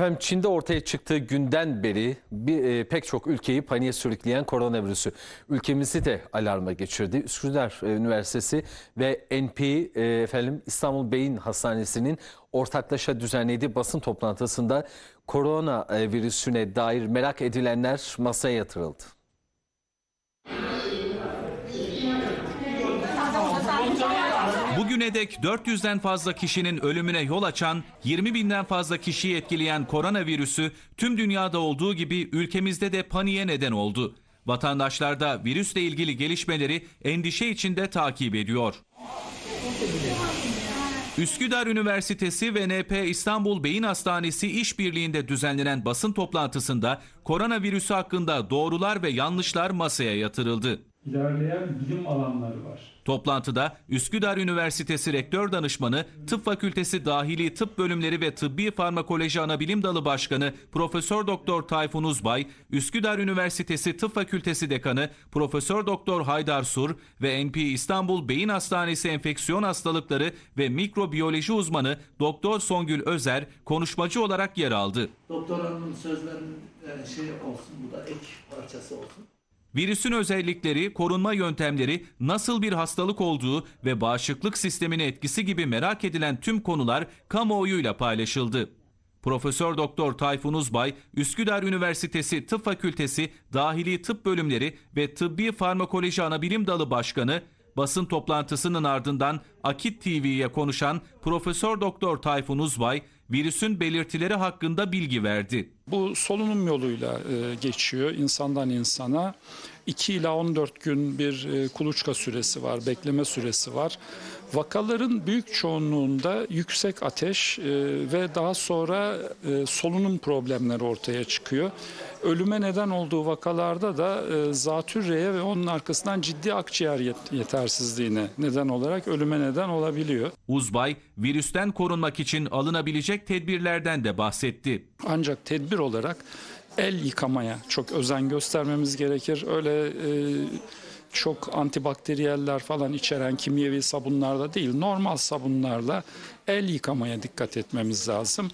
Efendim Çin'de ortaya çıktığı günden beri bir, e, pek çok ülkeyi paniğe sürükleyen koronavirüsü ülkemizi de alarma geçirdi. Üsküdar e, Üniversitesi ve NP e, efendim İstanbul Beyin Hastanesi'nin ortaklaşa düzenlediği basın toplantısında korona e, virüsüne dair merak edilenler masaya yatırıldı. Bugüne dek 400'den fazla kişinin ölümüne yol açan, 20 binden fazla kişiyi etkileyen koronavirüsü tüm dünyada olduğu gibi ülkemizde de paniğe neden oldu. Vatandaşlar da virüsle ilgili gelişmeleri endişe içinde takip ediyor. Üsküdar Üniversitesi ve NP İstanbul Beyin Hastanesi işbirliğinde düzenlenen basın toplantısında koronavirüsü hakkında doğrular ve yanlışlar masaya yatırıldı. İlerleyen bilim alanları var. Toplantıda Üsküdar Üniversitesi Rektör Danışmanı, Tıp Fakültesi Dahili Tıp Bölümleri ve Tıbbi Farmakoloji Anabilim Dalı Başkanı Profesör Doktor Tayfun Uzbay, Üsküdar Üniversitesi Tıp Fakültesi Dekanı Profesör Doktor Haydar Sur ve NP İstanbul Beyin Hastanesi Enfeksiyon Hastalıkları ve Mikrobiyoloji Uzmanı Doktor Songül Özer konuşmacı olarak yer aldı. Doktor Hanım'ın sözlerinin şey olsun, bu da ek parçası olsun. Virüsün özellikleri, korunma yöntemleri, nasıl bir hastalık olduğu ve bağışıklık sistemine etkisi gibi merak edilen tüm konular kamuoyuyla paylaşıldı. Profesör Doktor Tayfun Uzbay, Üsküdar Üniversitesi Tıp Fakültesi Dahili Tıp Bölümleri ve Tıbbi Farmakoloji Anabilim Dalı Başkanı, basın toplantısının ardından Akit TV'ye konuşan Profesör Doktor Tayfun Uzbay, virüsün belirtileri hakkında bilgi verdi. Bu solunum yoluyla e, geçiyor insandan insana. 2 ila 14 gün bir e, kuluçka süresi var, bekleme süresi var. Vakaların büyük çoğunluğunda yüksek ateş e, ve daha sonra solunum problemleri ortaya çıkıyor. Ölüme neden olduğu vakalarda da zatürreye ve onun arkasından ciddi akciğer yet- yetersizliğine neden olarak ölüme neden olabiliyor. Uzbay, virüsten korunmak için alınabilecek tedbirlerden de bahsetti. Ancak tedbir olarak el yıkamaya çok özen göstermemiz gerekir. Öyle e, çok antibakteriyeller falan içeren kimyevi sabunlarla değil, normal sabunlarla el yıkamaya dikkat etmemiz lazım.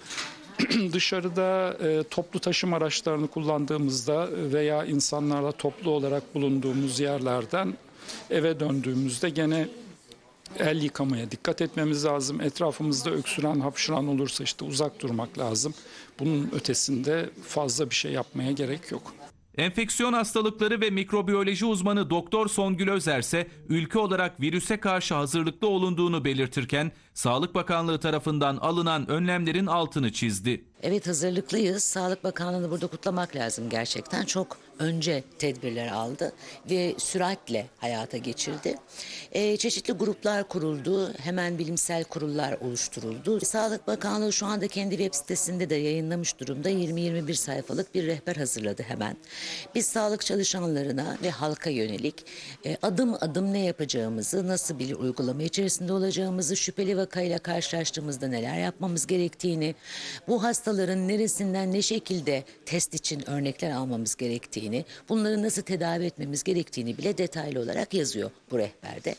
Dışarıda e, toplu taşıma araçlarını kullandığımızda veya insanlarla toplu olarak bulunduğumuz yerlerden eve döndüğümüzde gene el yıkamaya dikkat etmemiz lazım. Etrafımızda öksüren, hapşıran olursa işte uzak durmak lazım. Bunun ötesinde fazla bir şey yapmaya gerek yok. Enfeksiyon hastalıkları ve mikrobiyoloji uzmanı Doktor Songül Özer ise ülke olarak virüse karşı hazırlıklı olunduğunu belirtirken Sağlık Bakanlığı tarafından alınan önlemlerin altını çizdi. Evet hazırlıklıyız. Sağlık Bakanlığı'nı burada kutlamak lazım gerçekten. Çok önce tedbirler aldı ve süratle hayata geçirdi. Ee, çeşitli gruplar kuruldu. Hemen bilimsel kurullar oluşturuldu. Sağlık Bakanlığı şu anda kendi web sitesinde de yayınlamış durumda 20-21 sayfalık bir rehber hazırladı hemen. Biz sağlık çalışanlarına ve halka yönelik e, adım adım ne yapacağımızı, nasıl bir uygulama içerisinde olacağımızı, şüpheli vakayla karşılaştığımızda neler yapmamız gerektiğini, bu hastaların neresinden ne şekilde test için örnekler almamız gerektiğini, bunları nasıl tedavi etmemiz gerektiğini bile detaylı olarak yazıyor bu rehberde.